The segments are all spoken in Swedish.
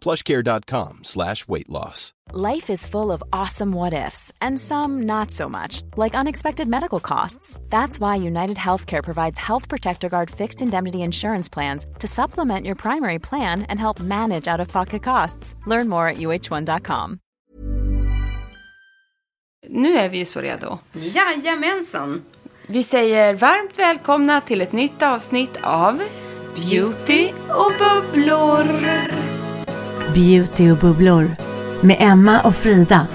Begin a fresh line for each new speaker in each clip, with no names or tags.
plushcare.com slash weight loss.
Life is full of awesome what ifs, and some not so much, like unexpected medical costs. That's why United Healthcare provides Health Protector Guard fixed indemnity insurance plans to supplement your primary plan and help manage out of pocket costs. Learn more at uh1.com.
Nu är vi ju så redo.
Jajamensan.
Vi säger varmt välkomna till ett nytt avsnitt av Beauty och bubblor.
Beauty och bubblor med Emma och Frida.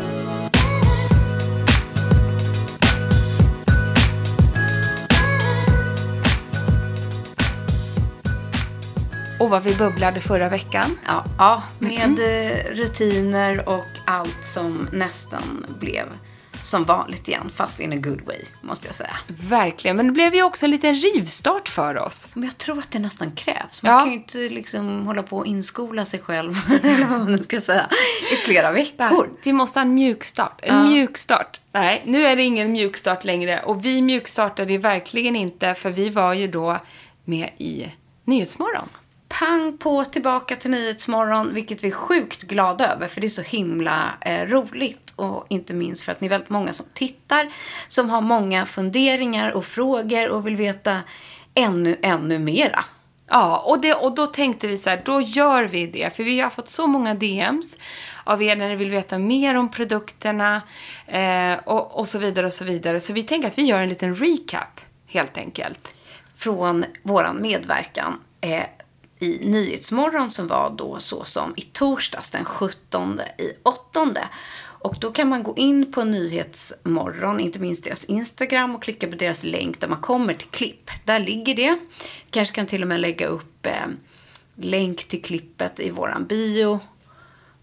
Och vad vi bubblade förra veckan.
Ja, ja med eh, rutiner och allt som nästan blev som vanligt igen, fast in a good way, måste jag säga.
Verkligen, men det blev ju också en liten rivstart för oss.
Men jag tror att det nästan krävs. Man
Ja.
kan ju inte liksom hålla på och inskola sig själv, eller vad man nu ska säga, i flera veckor.
Vi måste ha en mjukstart. En
Ja.
mjukstart. Nej, nu är det ingen mjukstart längre. Och vi mjukstartade ju verkligen inte, för vi var ju då med i Nyhetsmorgon.
Pang på tillbaka till Nyhetsmorgon, vilket vi är sjukt glada över för det är så himla eh, roligt och inte minst för att ni är väldigt många som tittar, som har många funderingar och frågor och vill veta ännu, ännu mera.
Ja, och, det, och då tänkte vi så här, då gör vi det. För vi har fått så många DMs av er när ni vill veta mer om produkterna eh, och, och så vidare och så vidare. Så vi tänker att vi gör en liten recap, helt enkelt.
från våran medverkan eh, i Nyhetsmorgon som var då så som i torsdags den 17 i åttonde. Och då kan man gå in på Nyhetsmorgon, inte minst deras Instagram och klicka på deras länk där man kommer till klipp. Där ligger det. Kanske kan till och med lägga upp eh, länk till klippet i våran bio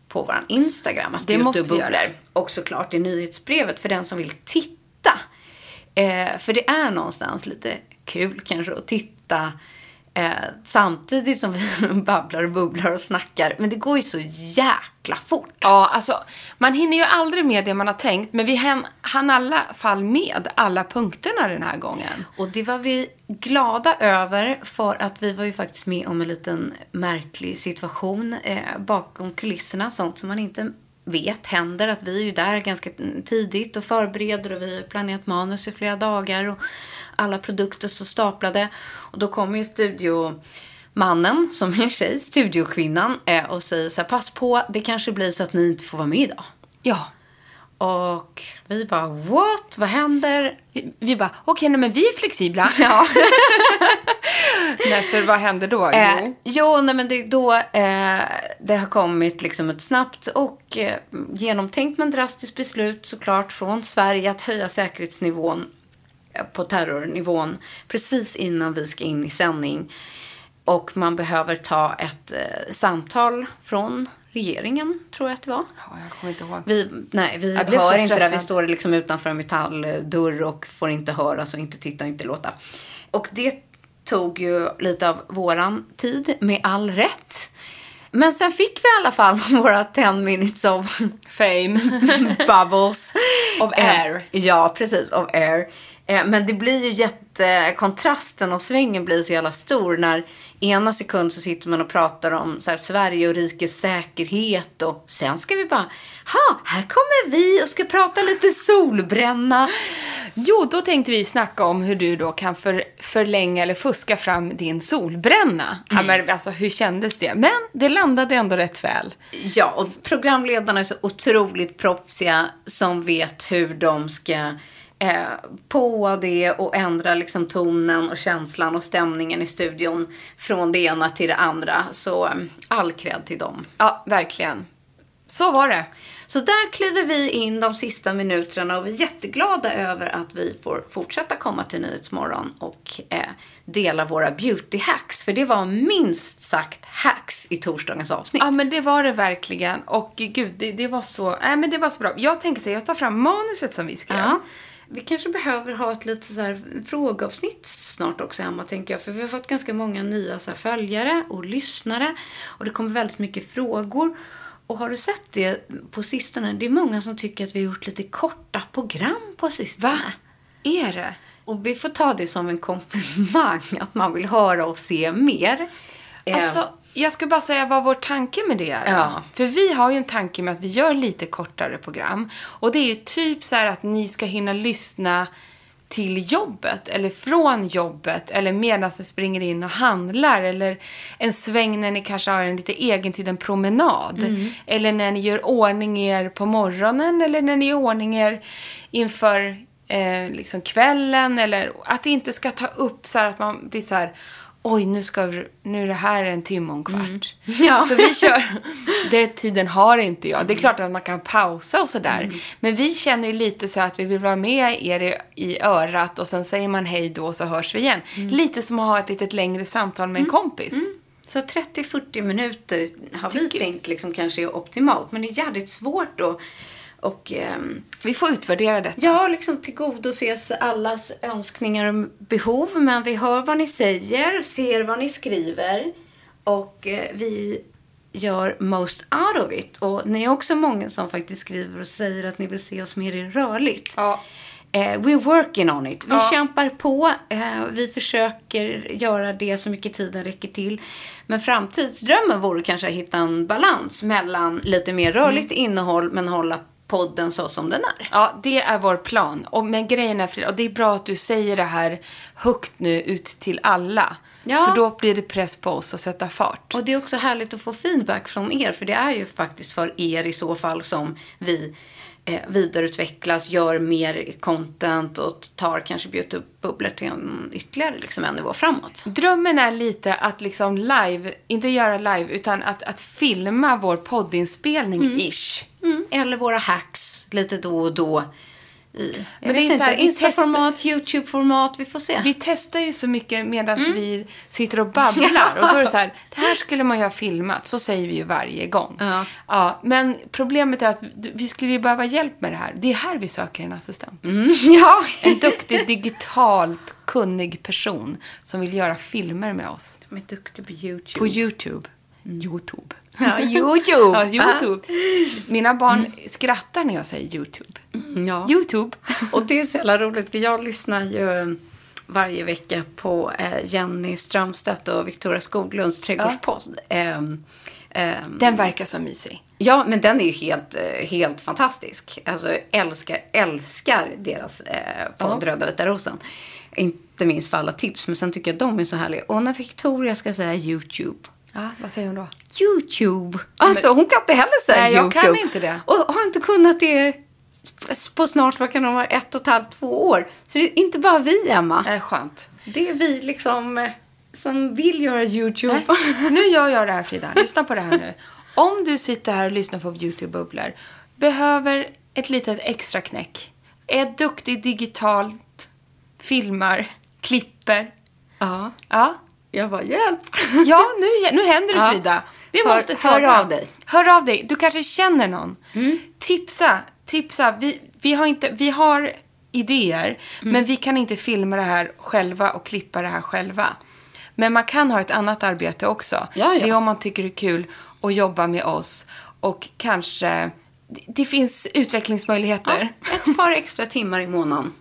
på våran Instagram. Att
Det måste
och
vi göra.
Och såklart i nyhetsbrevet för den som vill titta. Eh, för det är någonstans lite kul kanske att titta eh, samtidigt som vi babblar och bubblar och snackar. Men det går ju så jäkla fort.
Ja, alltså man hinner ju aldrig med det man har tänkt, men vi hann, hann i alla fall med alla punkterna den här gången.
Och det var vi glada över för att vi var ju faktiskt med om en liten märklig situation eh, bakom kulisserna. Sånt som man inte vet händer. Att vi är ju där ganska tidigt och förbereder och vi har ju planerat manus i flera dagar och alla produkter så staplade. Och då kommer ju studiomannen, som är en tjej, studiokvinnan, eh, och säger så här, pass på, det kanske blir så att ni inte får vara med idag.
Ja.
Och vi bara, what? Vad händer?
Vi, bara, okej, nej, men vi är flexibla.
Ja.
nej, för vad händer då?
Eh,
Jo.
jo, nej men det är då eh, det har kommit liksom ett snabbt och eh, genomtänkt men drastiskt beslut såklart från Sverige att höja säkerhetsnivån eh, på terrornivån precis innan vi ska in i sändning. Och man behöver ta ett eh, samtal från regeringen, tror jag att det var.
Ja, jag kommer inte ihåg.
Vi, nej, vi
Jag så
hör inte det. Vi står liksom utanför en metalldörr och får inte höras och inte titta och inte låta. Och det tog ju lite av våran tid, med all rätt. Men sen fick vi i alla fall våra 10 minutes of
Fame.
bubbles.
Of air.
Ja, precis. Of air. Eh, men det blir ju jätte... Kontrasten och svängen blir så jävla stor när ena sekund så sitter man och pratar om så här, Sverige och rikets säkerhet och sen ska vi bara, ha, här kommer vi och ska prata lite solbränna.
Jo, då tänkte vi snacka om hur du då kan för, förlänga eller fuska fram din solbränna. Ja, men alltså, hur kändes det? Men det landade ändå rätt väl.
Ja, och programledarna är så otroligt proffsiga som vet hur de ska eh, på det och ändra liksom tonen och känslan och stämningen i studion från det ena till det andra. Så eh, all cred till dem.
Ja, verkligen. Så var det.
Så där kliver vi in de sista minuterna och vi är jätteglada över att vi får fortsätta komma till Nyhetsmorgon och eh, dela våra beauty hacks. För det var minst sagt hacks i torsdagens avsnitt.
Ja, men det var det verkligen. Och gud, det, det var så... Nej, men det var så bra. Jag tänker så här, jag tar fram manuset som vi skrev.
Ja. Vi kanske behöver ha ett lite så här frågeavsnitt snart också, Emma, tänker jag. För vi har fått ganska många nya så följare och lyssnare. Och det kommer väldigt mycket frågor. Och har du sett det på sistone? Det är många som tycker att vi har gjort lite korta program på sistone.
Va? Är det?
Och vi får ta det som en komplimang, att man vill höra och se mer.
Alltså, jag ska bara säga vad vår tanke med det är.
Ja.
För vi har ju en tanke med att vi gör lite kortare program. Och det är ju typ så här att ni ska hinna lyssna till jobbet eller från jobbet eller medan ni springer in och handlar eller en sväng när ni kanske har en lite egen tid, en promenad. Eller när ni gör ordning er på morgonen eller när ni gör ordning er inför eh, liksom kvällen eller att det inte ska ta upp så här att man blir så här Oj, nu, ska vi, nu är det här en timme och en kvart.
Ja.
Så vi kör, den tiden har inte jag. Det är klart att man kan pausa och sådär. Men vi känner ju lite så att vi vill vara med er i, örat och sen säger man hej då och så hörs vi igen. Lite som att ha ett litet längre samtal med en kompis.
Så 30-40 minuter har vi
Tycker-
tänkt liksom kanske är optimalt. Men det är jävligt svårt då. Och ehm,
Vi får utvärdera detta.
ja, liksom tillgodoses allas önskningar och behov. Men vi hör vad ni säger, ser vad ni skriver. Och eh, vi gör most out of it. Och ni är också många som faktiskt skriver och säger att ni vill se oss mer i rörligt.
Ja.
Eh, we're working on it. Vi
Ja.
kämpar på. Eh, vi försöker göra det så mycket tiden räcker till. Men framtidsdrömmen vore kanske att hitta en balans mellan lite mer rörligt
Mm.
innehåll men hålla podden så som den är.
Ja, det är vår plan. Och, men grejen är, och det är bra att du säger det här högt nu ut till alla.
Ja.
För då blir det press på oss att sätta fart.
Och det är också härligt att få feedback från er. För det är ju faktiskt för er i så fall som vi eh, vidareutvecklas, gör mer content och tar kanske Beauty-bubblor till en ytterligare liksom, en nivå framåt.
Drömmen är lite att liksom live, inte göra live, utan att, att filma vår poddinspelning ish.
Mm. Eller våra hacks lite då och då. I,
Men det är så
inte, Insta-format, YouTube-format, vi får se.
Vi testar ju så mycket medan
Mm.
vi sitter och babblar. Och då är det så här, det här skulle man ju ha filmat. Så säger vi ju varje gång.
Ja.
Ja, men problemet är att vi skulle ju behöva hjälp med det här. Det är här vi söker en assistent.
ja.
En duktig, digitalt kunnig person som vill göra filmer med oss.
De är duktiga på YouTube.
På YouTube. YouTube.
Ja, YouTube.
Ja, YouTube. Mina barn skrattar när jag säger YouTube.
Ja.
YouTube.
Och det är så jävla roligt för jag lyssnar ju varje vecka på eh, Jenny Strömstedt och Victoria Skoglunds trädgårdspodd. Ehm, ehm,
Den verkar så mysig.
Ja, men den är ju helt, eh, helt fantastisk. Alltså, jag älskar, älskar deras eh, podd Röda vita rosen. Inte minst för alla tips, men sen tycker jag de är så härliga. Och när Victoria ska säga YouTube.
Ja, vad säger hon då?
YouTube. Alltså, hon kan inte heller säga
Nej, jag
YouTube.
kan inte det.
Och har inte kunnat det på snart, vad kan det vara, ett och ett halvt, två år. Så det är inte bara vi, Emma.
Nej, skönt.
Det är vi liksom eh, som vill göra YouTube.
Nej, nu gör jag det här Frida. Lyssna på det här nu. Om du sitter här och lyssnar på Beauty-bubblor, behöver ett litet extra knäck, är duktig digitalt, filmar, klipper.
Ja,
Ja,
jag bara hjälp.
ja nu, nu händer det
Ja.
Frida. Vi
Hör-
måste
hör
fråga.
av dig. Mm.
Hör av dig. Du kanske känner någon. Tipsa, tipsa. Vi, vi, har inte, vi har idéer,
Mm.
men vi kan inte filma det här själva och klippa det här själva. Men man kan ha ett annat arbete också.
Ja, ja.
Det är om man tycker det är kul att jobba med oss och kanske... det- finns utvecklingsmöjligheter.
Ett par extra timmar i månaden.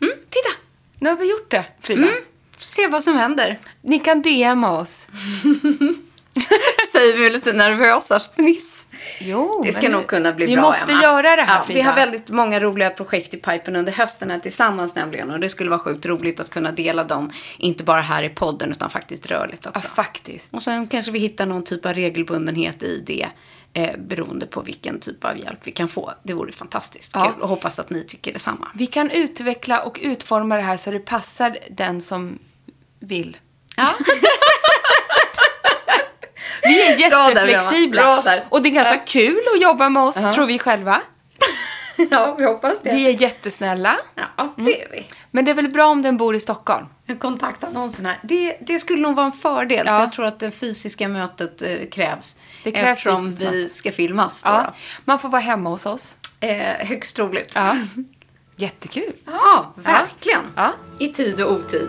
Titta! Nu har vi gjort det, Frida.
Mm. Se vad som händer.
Ni kan DMa oss.
Säger vi lite nervösa fniss.
Jo,
Det ska nog kunna bli
vi
bra,
måste
Emma.
göra det här,
ja, Vi
Frida.
har väldigt många roliga projekt i pipen under hösten här tillsammans nämligen. Och det skulle vara sjukt roligt att kunna dela dem, inte bara här i podden utan faktiskt rörligt
Ja,
också.
faktiskt.
Och sen kanske vi hittar någon typ av regelbundenhet i det. Eh, beroende på vilken typ av hjälp vi kan få. Det vore fantastiskt
Ja.
kul och hoppas att ni tycker detsamma.
Vi kan utveckla och utforma det här så det passar den som vill.
Ja.
Vi är
Bra där,
jätteflexibla.
Bra där.
Och det är ganska kul att jobba med oss, tror vi själva.
ja, vi hoppas det.
Vi är jättesnälla.
Ja, det är vi.
Men det är väl bra om den bor i Stockholm?
Kontaktannonsen här. Det, det skulle nog vara en fördel.
Ja.
För jag tror att det fysiska mötet eh, krävs.
Det krävs
eftersom vi
möte.
ska filmas. Då,
Ja. Man får vara hemma hos oss.
Eh, högst troligt.
Ja. Jättekul.
Ja, verkligen.
Ja.
I tid och otid.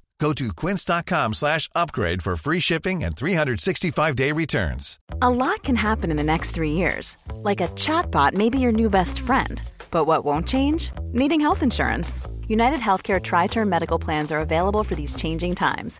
Go to quince.com slash upgrade for free shipping and 365-day returns.
A lot can happen in the next three years. Like a chatbot may be your new best friend. But what won't change? Needing health insurance. United Healthcare Tri Term Medical Plans are available for these changing times.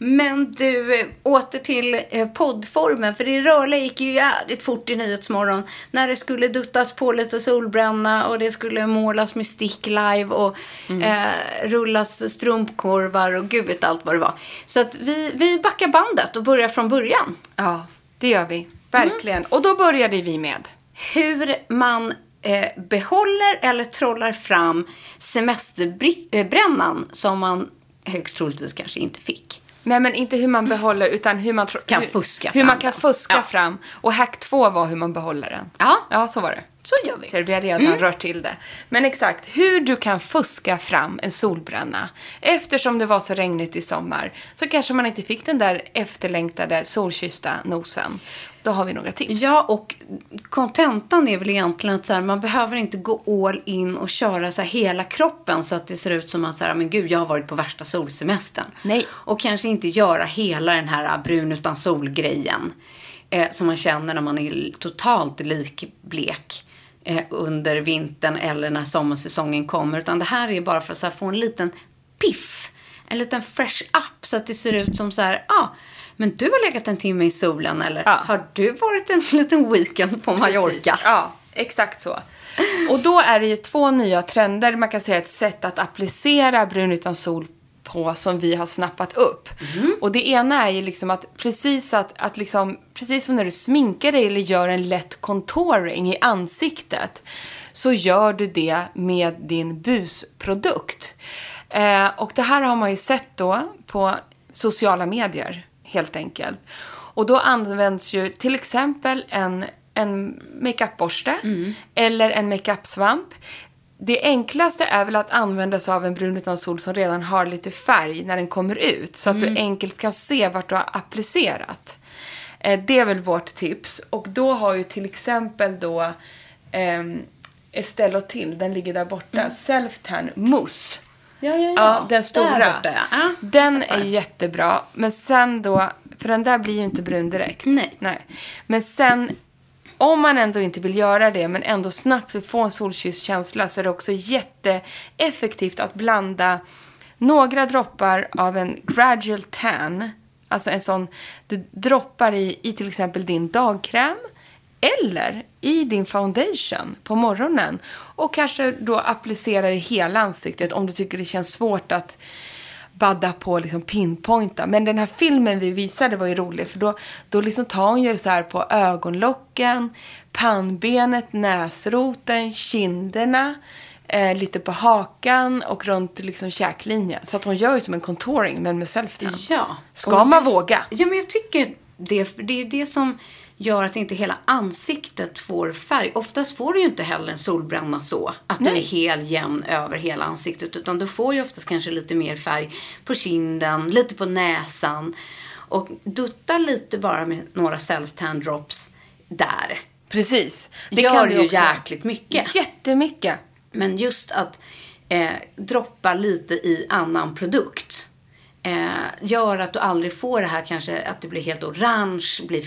Men du, eh, åter till eh, poddformen. För det rörliga gick ju jävligt fort i Nyhetsmorgon. När det skulle duttas på lite solbränna och det skulle målas med stick live och eh, rullas strumpkorvar och gud vet allt vad det var. Så att vi, vi backar bandet och börjar från början.
Ja, det gör vi. Verkligen. Och då började vi med.
Hur man eh, behåller eller trollar fram semesterbrännan som man högst troligtvis kanske inte fick.
Nej, men inte hur man behåller, utan hur man
Kan
hur,
fuska
Hur
fram
man kan
den.
fuska
Ja.
fram. Och hack två var hur man behåller den.
Ja.
Ja, så var det.
Så gör vi.
Ser, vi har redan rört till det. Men exakt, hur du kan fuska fram en solbränna. Eftersom det var så regnigt i sommar så kanske man inte fick den där efterlängtade solkyssta nosen. Då har vi några tips.
Ja, och kontentan är väl egentligen att så här, man behöver inte gå all in och köra så här hela kroppen så att det ser ut som att så här, men gud, jag har varit på värsta solsemestern.
Nej.
Och kanske inte göra hela den här brun utan sol-grejen. Eh, som man känner när man är totalt likblek eh, under vintern eller när sommarsäsongen kommer. Utan det här är bara för att så få en liten piff. En liten fresh up så att det ser ut som så här, ja, ah, men du har legat en timme i solen eller
Ja.
har du varit en liten weekend på Mallorca?
Precis. Ja, exakt så. Och då är det ju två nya trender, man kan säga ett sätt att applicera brun utan sol på som vi har snappat upp. Och det ena är ju liksom att precis att, att liksom, precis som när du sminkar dig eller gör en lätt contouring i ansiktet så gör du det med din busprodukt. Eh, och det här har man ju sett då på sociala medier helt enkelt. Och då används ju till exempel en, en makeupborste eller en makeupsvamp. Det enklaste är väl att använda sig av en brun utan sol som redan har lite färg när den kommer ut. Så att du enkelt kan se vart du har applicerat. Eh, det är väl vårt tips. Och då har ju till exempel då ehm, Estelle till, den ligger där borta, Self-Tan Mousse.
Ja, ja, ja.
Ja, den stora.
ja.
Den
fattar.
är jättebra. Men sen då, för den där blir ju inte brun direkt.
Nej.
Nej. Men sen, om man ändå inte vill göra det, men ändå snabbt vill få en solkysst känsla, så är det också jätteeffektivt att blanda några droppar av en gradual tan. Alltså en sån, du droppar i, i till exempel din dagkräm eller i din foundation på morgonen och kanske då applicerar i hela ansiktet om du tycker det känns svårt att badda på liksom pinpointa. Men den här filmen vi visade var ju rolig för då, då liksom tar hon ju så här på ögonlocken, pannbenet, näsroten, kinderna, eh, lite på hakan och runt liksom käklinjen. Så att hon gör ju som en contouring men med self-tan.
Ja.
Ska
Och
man
just-
våga?
Ja, men jag tycker det. för Det är det som gör att inte hela ansiktet får färg. Oftast får du ju inte heller en solbränna så. Att du är helt jämn över hela ansiktet. Utan du får ju oftast kanske lite mer färg på kinden, lite på näsan. Och dutta lite bara med några self-tan drops där.
Precis.
Det gör
du
ju
också.
jäkligt mycket.
Jättemycket.
Men just att eh, droppa lite i annan produkt eh, gör att du aldrig får det här kanske att du blir helt orange, blir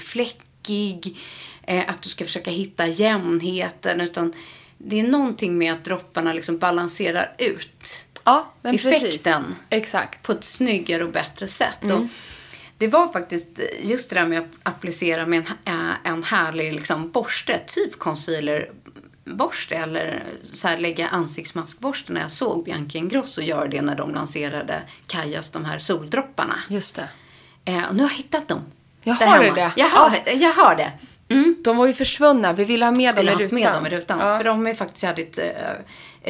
fläckig, eh, att du ska försöka hitta jämnheten. Utan det är någonting med att dropparna liksom balanserar ut
Ja,
effekten
precis. Exakt.
på ett snyggare och bättre sätt.
Mm.
Och det var faktiskt just det där med att applicera med en, äh, en härlig liksom, borste, typ concealerborste eller så här, lägga ansiktsmaskborste när jag såg Bianca Ingrosso göra det när de lanserade Kajas de här soldropparna.
Just det.
Eh, och nu har jag hittat dem.
Jag har det.
Jag har, jag har det.
De var ju försvunna. Vi ville ha med
skulle
dem i rutan.
med dem i rutan.
Ja.
För de är faktiskt jävligt eh,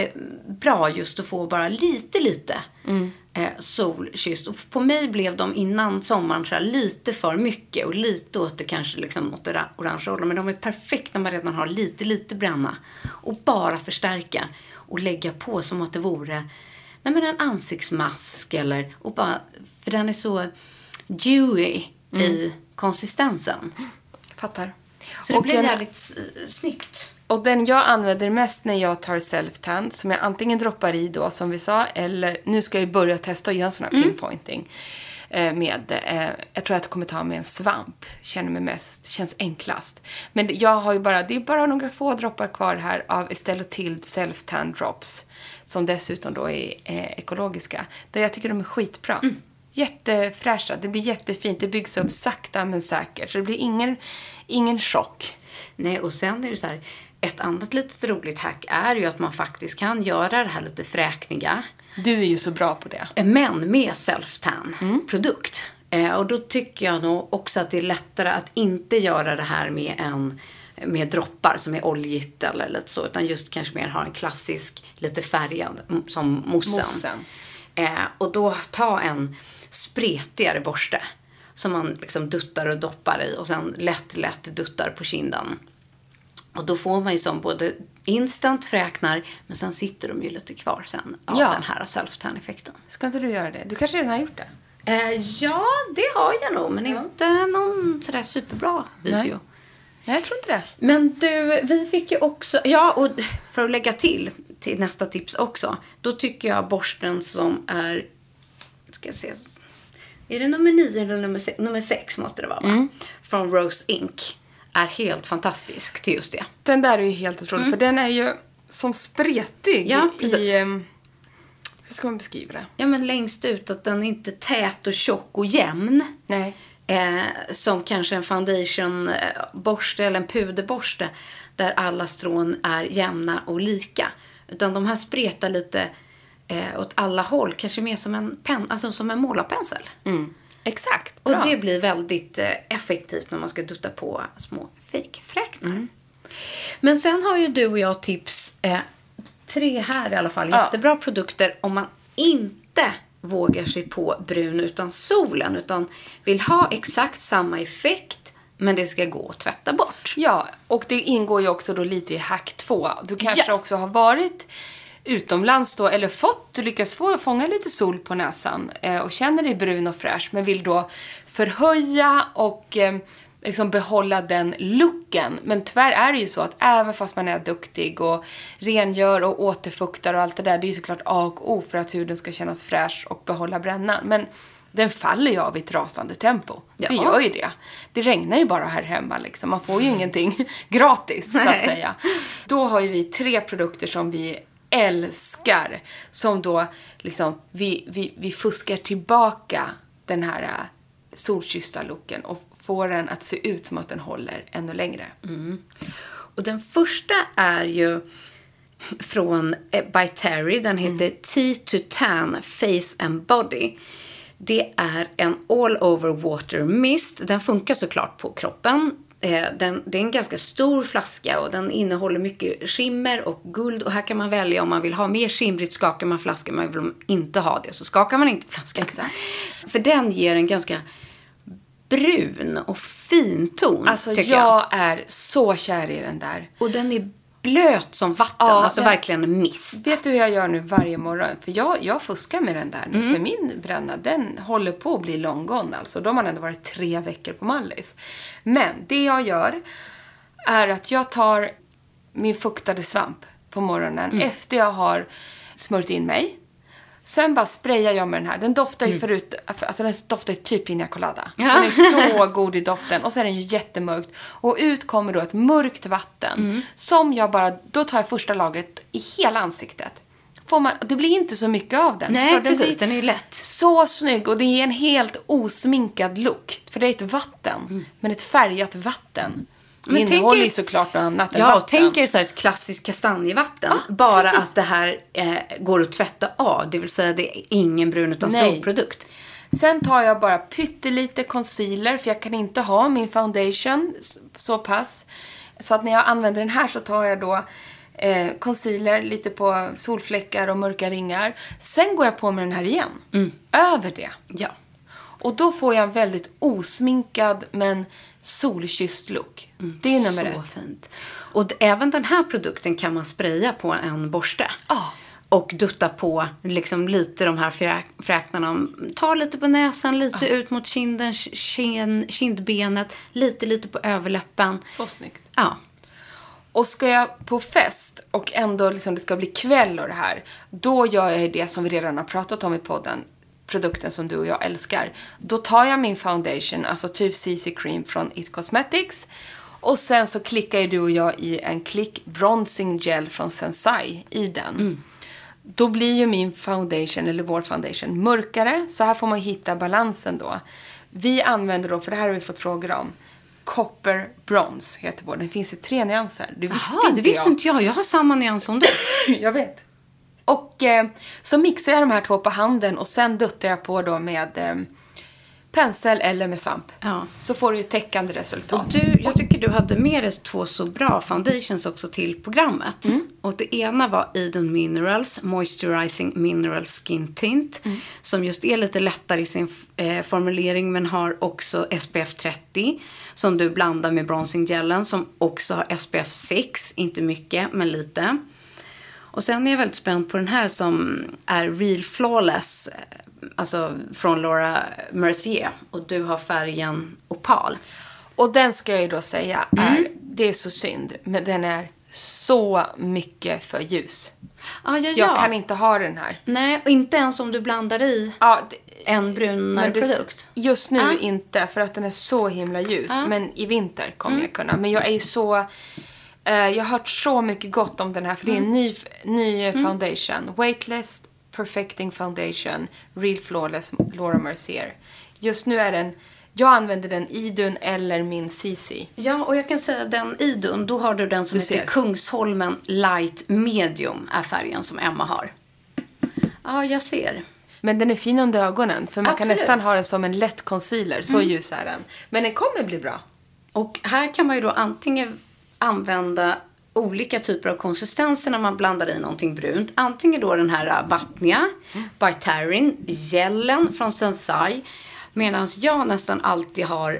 eh, bra just att få bara lite, lite
Mm.
eh, solkysst. Och på mig blev de innan sommaren så lite för mycket och lite åt det kanske liksom åt det ra- orange hållet. Men de är perfekta när man redan har lite, lite bränna. Och bara förstärka och lägga på som att det vore nej men en ansiktsmask eller, och bara, för den är så dewy
Mm.
i konsistensen.
Fattar.
Så det
Och
blir
den-
jävligt snyggt.
Och den jag använder mest när jag tar self-tan, som jag antingen droppar i då, som vi sa, eller nu ska jag börja testa att göra en sån här
Mm.
pinpointing. eh, Med, eh, jag tror att jag kommer ta med en svamp. Känner mig mest, känns enklast. Men det- jag har ju bara, det är bara några få droppar kvar här av Estelle Tild self-tan drops. Som dessutom då är eh, ekologiska. Där jag tycker de är skitbra.
Mm.
Jättefräscha, det blir jättefint. Det byggs upp sakta men säkert. Så det blir ingen, ingen chock.
Nej, och sen är det så här, ett annat litet roligt hack är ju att man faktiskt kan göra det här lite fräkniga,
Du är ju så bra på det.
men med self-tan produkt. Eh, och då tycker jag nog också att det är lättare att inte göra det här med en med droppar som är oljigt eller lite så, utan just kanske mer ha en klassisk, lite färgad, som.
Moussen.
Eh, och då ta en spretigare borste som man liksom duttar och doppar i och sen lätt, lätt duttar på kinden. Och då får man ju som både instant fräknar, men sen sitter de ju lite kvar sen av
Ja.
den här self-tan-effekten.
Ska inte du göra det? Du kanske redan har gjort det?
Eh, ja, det har jag nog, men inte någon sådär superbra video.
Nej. Nej, jag tror inte det.
Men du, vi fick ju också, ja och för att lägga till, till nästa tips också. Då tycker jag borsten som är, ska jag se, är det nummer nio eller nummer sex? Nummer sex måste det vara va? Från Rose Inc. Är helt fantastisk till just det.
Den där är ju helt otrolig, för den är ju som spretig
Ja, precis.
i... ehm, hur ska man beskriva det?
Ja men längst ut att den är inte tät och tjock och jämn.
Nej.
Eh, som kanske en foundationborste eller en puderborste där alla strån är jämna och lika. Utan de här spretar lite eh, åt alla håll, kanske mer som en, pen, alltså som en målarpensel.
Exakt.
Och
bra.
det blir väldigt eh, effektivt när man ska dutta på små fejkfräknar. Men sen har ju du och jag tips, eh, tre här i alla fall,
Ja.
jättebra produkter om man inte vågar sig på brun utan solen utan vill ha exakt samma effekt men det ska gå att tvätta bort.
Ja, och det ingår ju också då lite i hack 2. Du kanske
Ja.
också har varit utomlands då, eller fått, lyckats få fånga lite sol på näsan eh, och känner dig brun och fräsch, men vill då förhöja och eh, liksom behålla den looken. Men tyvärr är det ju så att även fast man är duktig och rengör och återfuktar och allt det där, det är ju såklart A och O för att huden ska kännas fräsch och behålla brännan. Men den faller ju av i ett rasande tempo. Det
Ja.
gör ju det. Det regnar ju bara här hemma liksom. Man får ju ingenting gratis så att
Nej.
säga. Då har ju vi tre produkter som vi älskar. Som då liksom, vi, vi, vi fuskar tillbaka den här äh, solkyssta looken och får den att se ut som att den håller ännu längre.
Och den första är ju från eh, By Terry. Den heter Tea to Tan Face and Body. Det är en all over water mist. Den funkar såklart på kroppen. Eh, Den, det är en ganska stor flaska och den innehåller mycket skimmer och guld. Och här kan man välja om man vill ha mer skimrigt skakar man flaskan. Men vill man inte ha det så skakar man inte flaskan.
Exakt.
För den ger en ganska brun och fin ton.
Alltså jag,
jag.
är så kär i den där.
Och den är blöt som vatten.
Ja,
alltså verkligen mist.
Vet du hur jag gör nu varje morgon? För jag, jag fuskar med den där nu.
Mm.
För min bränna, den håller på att bli långgång alltså. De har ändå varit tre veckor på Mallis. Men det jag gör är att jag tar min fuktade svamp på morgonen
Mm.
efter jag har smörjt in mig. Sen bara sprayar jag med den här. Den doftar ju förut, alltså den doftar typ pina colada.
Mm. Ja.
Den är så god i doften. Och så är den ju jättemörkt. Och ut kommer då ett mörkt vatten.
Mm.
Som jag bara, då tar jag första lagret i hela ansiktet. Får man, det blir inte så mycket av den.
Nej,
För
precis. Den är ju lätt.
Så snygg och det är en helt osminkad look. För det är ett vatten. Men ett färgat vatten.
Men
innehåller
tänker-
ju såklart något annat än
Ja,
vatten.
och tänk er så ett klassiskt kastanjevatten.
Ja,
bara
precis.
att det här eh, går att tvätta av. Det vill säga det är ingen brun utan
Nej.
solprodukt.
Sen tar jag bara pyttelite concealer för jag kan inte ha min foundation så pass. Så att när jag använder den här så tar jag då eh, concealer lite på solfläckar och mörka ringar. Sen går jag på med den här igen.
Mm.
Över det.
Ja.
Och då får jag en väldigt osminkad men solkysst look. det är nummer
så
ett.
fint. Och även den här produkten kan man spraya på en borste.
Ja.
Och dutta på liksom lite de här frä- fräknarna. Ta lite på näsan, lite ut mot kinden, kin, kindbenet, lite, lite på överläppen.
Så snyggt.
Ja.
Och ska jag på fest och ändå liksom det ska bli kväll och det här, då gör jag det som vi redan har pratat om i podden, produkten som du och jag älskar. Då tar jag min foundation, alltså typ CC Cream från It Cosmetics. Och sen så klickar ju du och jag i en klick bronzing gel från Sensai i den. Då blir ju min foundation, eller vår foundation, mörkare. Så här får man hitta balansen då. Vi använder då, för det här har vi fått frågor om, Copper Bronze heter vår. Den finns i tre nyanser. Det visste
Jaha,
inte
det visste
jag.
inte jag. Jag har samma nyans som du.
jag vet. Och eh, så mixar jag de här två på handen och sen duttar jag på då med eh, pensel eller med svamp.
Ja.
Så får du ju täckande resultat.
Och du, jag tycker du hade med dig två så bra foundations också till programmet. Och det ena var Eden Minerals Moisturizing Mineral Skin Tint. Som just är lite lättare i sin eh, formulering men har också SPF 30. Som du blandar med bronzing gelen som också har SPF 6. Inte mycket, men lite. Och sen är jag väldigt spänd på den här som är Real Flawless. eh, Alltså från Laura Mercier. Och du har färgen Opal.
Och den ska jag ju då säga
Mm.
är, det är så synd, men den är så mycket för ljus.
Ah, ja, ja.
Jag kan inte ha den här.
Nej, och inte ens om du blandar i
Ja, det,
en brunare produkt.
Just nu
Ah.
inte, för att den är så himla ljus.
Ah.
Men i vinter kommer
Mm.
jag kunna. Men jag är ju så... eh, jag har hört så mycket gott om den här, för det är en
Mm.
ny, ny foundation. Weightless Perfecting Foundation, Real Flawless Laura Mercier. Just nu är den... Jag använder den Idun eller min CC.
Ja, och jag kan säga den Idun, då har du den som
Du
heter
ser.
Kungsholmen Light Medium, är färgen som Emma har. Ja, jag ser.
Men den är fin under ögonen, för man kan
Absolut.
nästan ha den som en lätt concealer. Så ljus är den. Men den kommer bli bra.
Och här kan man ju då antingen använda olika typer av konsistenser när man blandar i någonting brunt. Antingen då den här äh, vattniga, by Tarin, gelen från Sensai. Medan jag nästan alltid har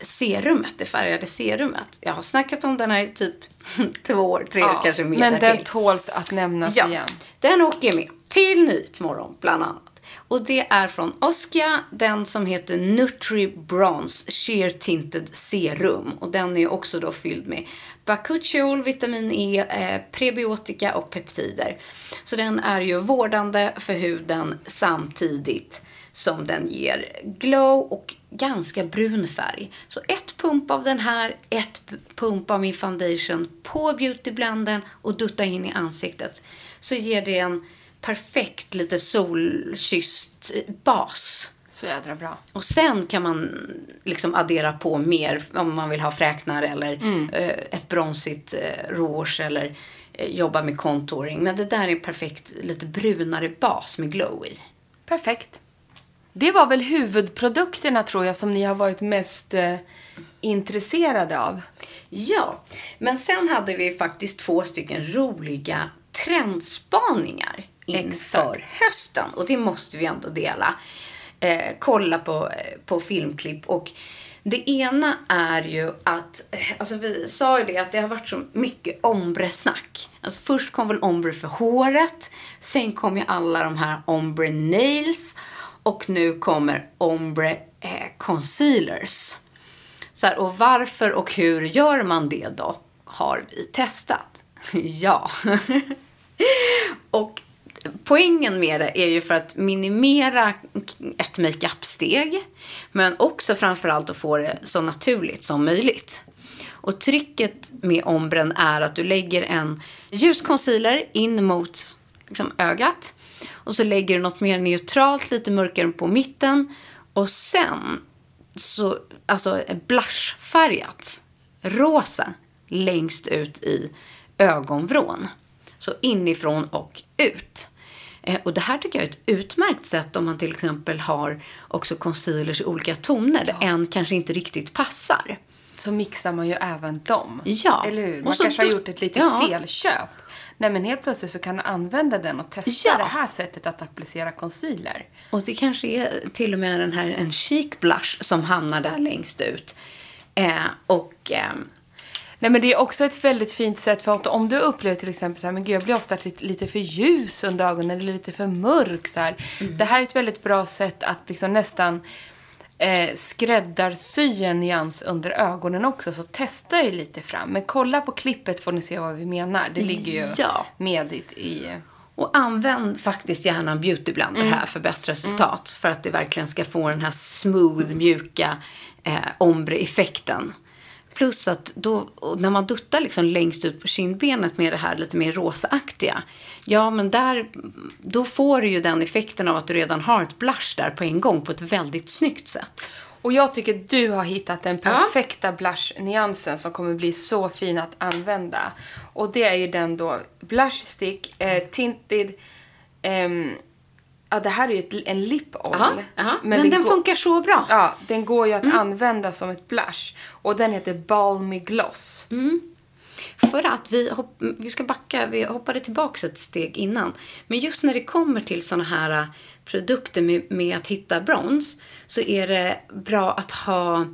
serumet, det färgade serumet. Jag har snackat om den här i typ två år, tre år kanske mer
men den
därtill.
tåls att nämnas
Ja,
igen.
den åker med till Nyhetsmorgon bland annat. Och det är från Oskia, den som heter Nutri Bronze Sheer Tinted Serum. Och den är också då fylld med bakuchiol, vitamin E, eh, prebiotika och peptider. Så den är ju vårdande för huden samtidigt som den ger glow och ganska brun färg. Så ett pump av den här, ett pump av min foundation på beautyblenden och dutta in i ansiktet. Så ger det en perfekt lite solkysst eh, bas.
Så jädra bra.
Och sen kan man liksom addera på mer om man vill ha fräknar eller eh, ett bronsigt eh, rouge eller eh, jobba med contouring. Men det där är perfekt lite brunare bas med glow i.
Perfekt. Det var väl huvudprodukterna tror jag som ni har varit mest eh, intresserade av.
Ja, men sen hade vi faktiskt två stycken roliga trendspaningar inför
Exakt.
hösten. Och det måste vi ändå dela. Eh, kolla på, eh, på filmklipp. Och det ena är ju att, eh, alltså vi sa ju det att det har varit så mycket ombre-snack. Alltså först kom väl ombre för håret. Sen kom ju alla de här ombre nails. Och nu kommer ombre eh, concealers. Så här, och varför och hur gör man det då? Har vi testat? ja. och poängen med det är ju för att minimera ett makeup-steg. Men också framförallt att få det så naturligt som möjligt. Och tricket med ombren är att du lägger en ljus concealer in mot liksom, ögat. Och så lägger du något mer neutralt, lite mörkare på mitten. Och sen så, alltså blushfärgat, rosa, längst ut i ögonvrån. Så inifrån och ut. Eh, Och det här tycker jag är ett utmärkt sätt om man till exempel har också concealers i olika toner där en kanske inte riktigt passar.
Så mixar man ju även dem.
Ja.
Eller hur? Man kanske har
då-
gjort ett litet
Ja.
felköp. Nej men helt plötsligt så kan du använda den och testa
Ja.
det här sättet att applicera concealer.
Och det kanske är till och med den här en chic blush som hamnar där längst ut. Eh, och ehm,
Nej men det är också ett väldigt fint sätt för att om du upplever till exempel så här, men gud jag blir ofta lite, för ljus under ögonen eller lite för mörk så här. Det här är ett väldigt bra sätt att liksom nästan eh, skräddarsy en nyans under ögonen också. Så testa er lite fram. Men kolla på klippet får ni se vad vi menar. Det ligger ju
Ja.
med i,
Och använd faktiskt gärna en beautyblender här för bäst resultat. För att det verkligen ska få den här smooth, mjuka eh, ombre-effekten. Plus att då, när man duttar liksom längst ut på kindbenet med det här lite mer rosaaktiga. Ja, men där, då får du ju den effekten av att du redan har ett blush där på en gång på ett väldigt snyggt sätt.
Och jag tycker du har hittat den perfekta blush-nyansen som kommer bli så fin att använda. Och det är ju den då Blush Stick eh, Tinted... ehm, ja, det här är ju ett, en lip oil.
Aha, aha. Men,
det
den
går-
funkar så bra.
Ja, den går ju att använda som ett blush. Och den heter Balmy Gloss.
För att vi, hopp, vi ska backa, vi hoppade tillbaka ett steg innan. Men just när det kommer till såna här äh, produkter med, med att hitta brons så är det bra att ha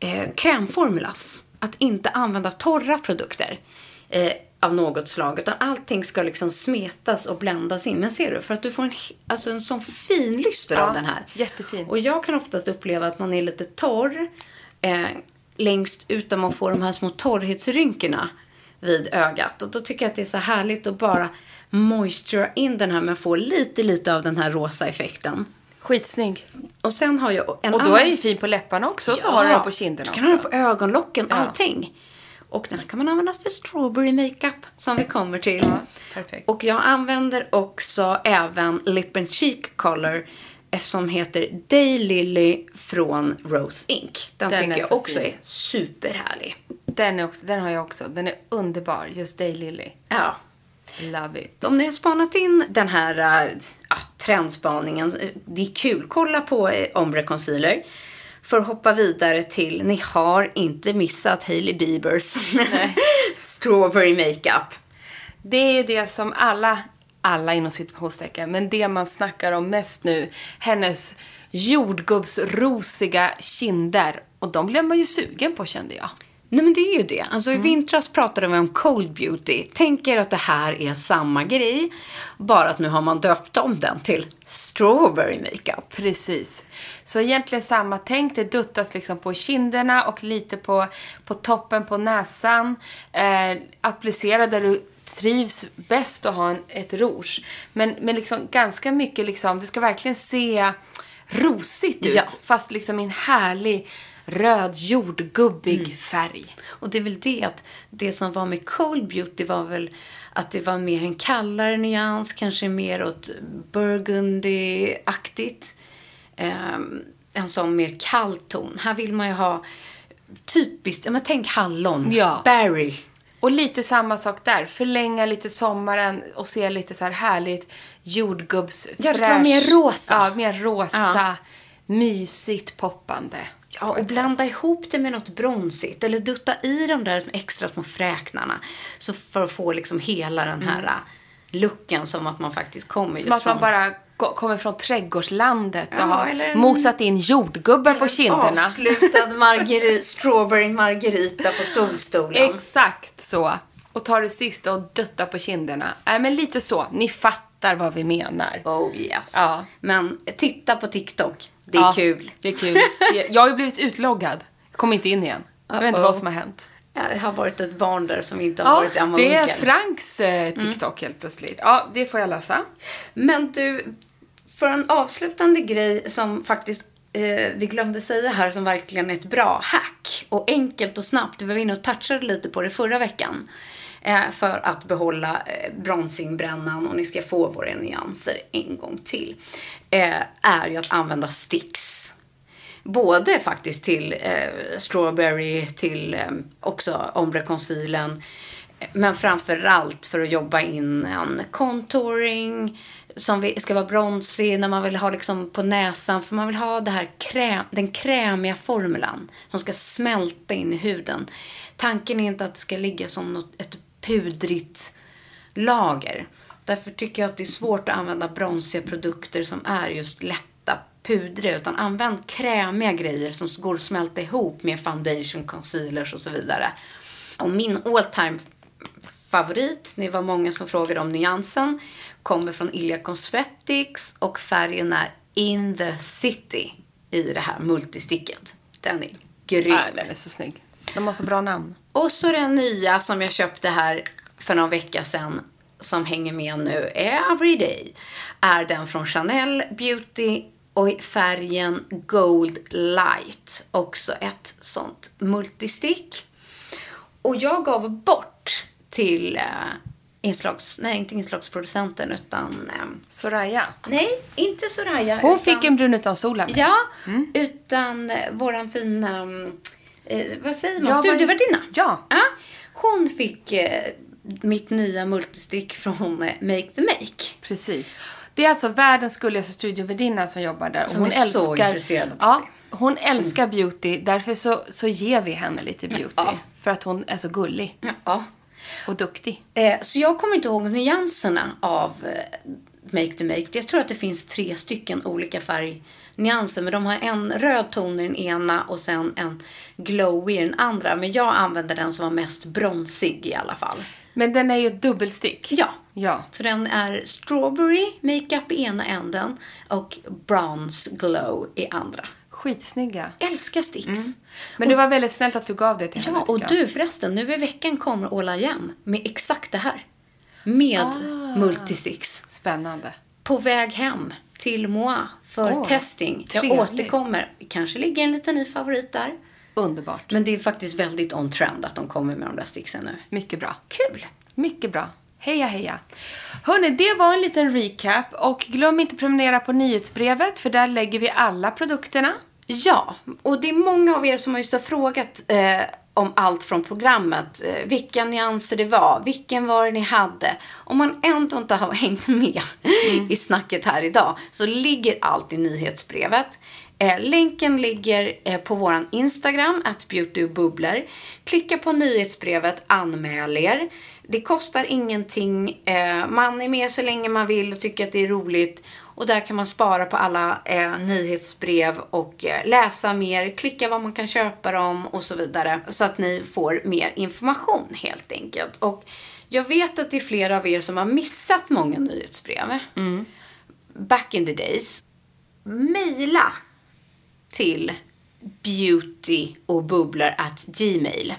eh, krämformulas. Att inte använda torra produkter eh, av något slag. Utan allting ska liksom smetas och bländas in. Men ser du, för att du får en, alltså en sån fin lyster
Ja,
av den här.
jättefin.
Och jag kan oftast uppleva att man är lite torr eh, längst ut där man får de här små torrhetsrynkorna vid ögat. Och då tycker jag att det är så härligt att bara moisture in den här men få lite, lite av den här rosa effekten.
Skitsnygg.
Och sen har jag en
Och då
annan...
är det ju fin på läpparna också. Så har du den på kinderna
Du kan ha
också.
den på ögonlocken,
Ja.
Och den här kan man använda för strawberry makeup som vi kommer till.
Ja, perfekt.
Och jag använder också även Lip and Cheek Color som heter Daylily från Rose Ink. Den,
Den
tycker jag
så
också
fin.
är superhärlig.
Den, är också, den har jag också. Den är underbar. Just Daylily.
Ja.
Love it.
Om ni har spanat in den här äh, trendspaningen, det är kul. Kolla på eh, Ombre Concealer. För att hoppa vidare till, ni har inte missat Hailey Biebers Strawberry Makeup.
Det är det som alla, alla inom situationstecken, men det man snackar om mest nu. Hennes jordgubbsrosiga kinder. Och de blev man ju sugen på kände jag.
Nej men det är ju det. Alltså i vintras pratade vi om cold beauty. Tänk er att det här är samma grej. Bara att nu har man döpt om den till strawberry makeup.
Precis. Så egentligen samma tänk. Det duttas liksom på kinderna och lite på, på toppen på näsan. Eh, applicera där du trivs bäst att ha en, ett rouge. Men, men liksom ganska mycket liksom, det ska verkligen se rosigt ut.
Ja.
Fast liksom i en härlig röd jordgubbig färg.
Och det är väl det att det som var med cold beauty var väl att det var mer en kallare nyans, kanske mer åt burgundy-aktigt. Ehm, en sån mer kall ton. Här vill man ju ha typiskt, ja men tänk hallon,
Ja.
berry.
Och lite samma sak där. Förlänga lite sommaren och se lite så här härligt jordgubbs
Ja, det vara mer rosa.
Ja, mer rosa. Mysigt poppande.
Ja, och blanda ihop det med något bronsigt. Eller dutta i de där extra små fräknarna. Så för att få liksom hela den här mm. looken som att man faktiskt kommer
Som
just
att man bara kommer från trädgårdslandet och
Ja,
har
eller en-
mosat in jordgubbar på kinderna.
Avslutad margeri- strawberry margarita på solstolen.
Exakt så. Och tar det sista och duttar på kinderna. Nej, men lite så. Ni fattar vad vi menar.
Oh yes.
Ja.
Men titta på TikTok. Det är
Ja,
kul.
Det är kul. Jag har ju blivit utloggad. Kom inte in igen. Jag vet inte
Uh-oh.
vad som har hänt.
Det har varit ett barn där som inte har
Ja,
varit Emma
det är. Franks eh, TikTok helt plötsligt. Ja, det får jag läsa.
Men du, för en avslutande grej som faktiskt eh, vi glömde säga här som verkligen är ett bra hack och enkelt och snabbt. Vi var inne och touchade lite på det förra veckan. Eh, för att behålla eh, bronsingbrännan och ni ska få våra nyanser en gång till. Eh, är ju att använda sticks. Både faktiskt till eh, strawberry, till eh, också ombre concealern. Men framför allt för att jobba in en contouring som vi- ska vara bronsig när man vill ha liksom på näsan. För man vill ha det här kräm, den krämiga formulan som ska smälta in i huden. Tanken är inte att det ska ligga som något, ett pudrigt lager. Därför tycker jag att det är svårt att använda bronsiga produkter som är just lätta pudriga. Utan använd krämiga grejer som går att smälta ihop med foundation, concealers och så vidare. Och min all time favorit, det var många som frågade om nyansen, kommer från Ilja Cosmetics och färgen är In the City i det här multisticket. Den är grym.
Ja, den är så snygg. De har så bra namn.
Och så den nya som jag köpte här för någon vecka sedan som hänger med nu everyday är den från Chanel Beauty och i färgen Gold Light. Också ett sånt multistick. Och jag gav bort till eh, inslags... Nej, inte inslagsproducenten utan... Eh,
Soraya.
nej, inte Soraya.
Hon
utan,
fick en brun utan sol av mig.
Ja, utan eh, våran fina... mm, Eh, vad säger man?
Ja,
Studievärdinna.
Ja.
Hon fick eh, mitt nya multistick från eh, Make the Make.
Precis. Det är alltså världens gulligaste studiovärdinna som jobbar där. Och
Som
hon
är så
älskar,
intresserad av
ja. Hon älskar beauty. Därför så, så ger vi henne lite beauty.
Ja.
För att hon är så gullig
Ja.
och duktig.
Eh, så jag kommer inte ihåg nyanserna av eh, Make the Make. Jag tror att det finns tre stycken olika färgnyanser. Men de har en röd ton i den ena och sen en glow i den andra. Men jag använder den som var mest bronsig i alla fall.
Men den är ju ett dubbelstick.
Ja.
Ja.
Så den är strawberry makeup i ena änden och bronze glow i andra.
Skitsnygga.
Älskar sticks.
Men det var väldigt snällt att du gav det till henne.
Ja, och du förresten, nu i veckan kommer All I Am med exakt det här. Med
Ah.
multisticks.
Spännande.
På väg hem till Moa för
Åh,
testing. Jag
trevligt.
återkommer. Kanske ligger en liten ny favorit där.
Underbart.
Men det är faktiskt väldigt on trend att de kommer med de där sticksen nu.
Mycket bra.
Kul!
Mycket bra. Heja, heja. Hörni, det var en liten recap. Och glöm inte prenumerera på nyhetsbrevet, för där lägger vi alla produkterna.
Ja, och det är många av er som har just har frågat eh, om allt från programmet. Eh, vilka nyanser det var, vilken var det ni hade. Om man ändå inte har hängt med i snacket här idag så ligger allt i nyhetsbrevet. Eh, länken ligger eh, på vår Instagram, att beautybubblor. Klicka på nyhetsbrevet, anmäl er. Det kostar ingenting. Eh, man är med så länge man vill och tycker att det är roligt. Och där kan man spara på alla eh, nyhetsbrev och eh, läsa mer, klicka vad man kan köpa dem och så vidare. Så att ni får mer information helt enkelt. Och jag vet att det är flera av er som har missat många nyhetsbrev. Back in the days. Maila till beauty och bubblor at gmail.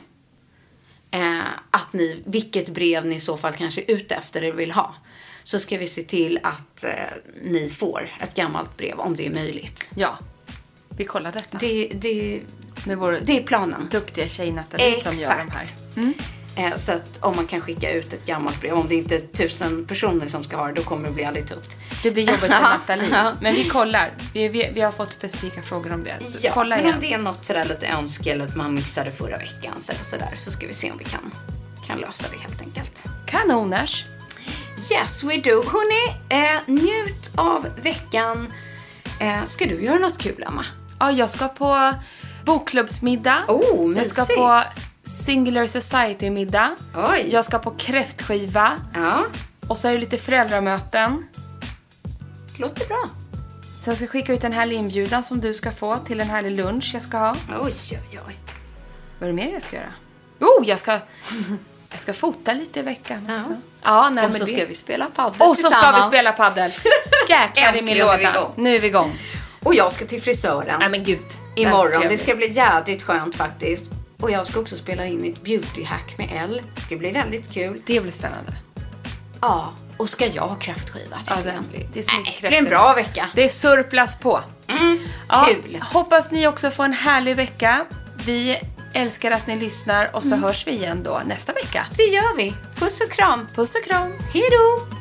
Eh, att ni, vilket brev ni i så fall kanske är ute efter eller vill ha. Så ska vi se till att eh, ni får ett gammalt brev om det är möjligt.
Ja, vi kollar detta.
Det, det,
Med vår
det är planen.
duktiga tjej Nathalie som gör de här.
Eh, så att om man kan skicka ut ett gammalt brev, om det inte är tusen personer som ska ha det, då kommer det bli aldrig tufft.
Det blir jobbigt för. Nathalie. Men vi kollar. Vi, vi, vi har fått specifika frågor om det. Så
Ja,
kolla
men
igen.
om det är något sådär lite önske eller att man missade förra veckan så, sådär, så ska vi se om vi kan, kan lösa det helt enkelt.
Kanoners.
Yes, we do. Hörrni, eh, njut av veckan. Eh, ska du göra något kul, Emma?
Ja, jag ska på bokklubbsmiddag.
Oh,
jag ska på Singular Society-middag.
Oj.
Jag ska på kräftskiva.
Ja,
Och så är det lite föräldramöten.
låter bra.
Så jag ska skicka ut en härlig inbjudan som du ska få till en härlig lunch jag ska ha.
Oj, oj, oj.
Vad är det mer jag ska göra? Oh, jag ska, jag ska fota lite i veckan
Ja.
också. Ja, nej,
Och så
det-
ska vi spela padel
Och så ska vi spela paddel. Jäklar i min låda. Nu är vi igång.
Och jag ska till frisören.
Nej men gud.
Imorgon. Det ska bli jädrigt skönt faktiskt. Och jag ska också spela in ett beautyhack med Elle. Det ska bli väldigt kul.
Det blir spännande.
Ja, och ska jag ha kräftskiva?
Ja, det blir, det är så mycket
Nej, det blir en bra vecka.
Det är surplus på. ja,
kul.
Hoppas ni också får en härlig vecka. Vi älskar att ni lyssnar och så
Mm.
hörs vi igen då nästa vecka.
Det gör vi. Puss och kram.
Puss och kram.
Hej då!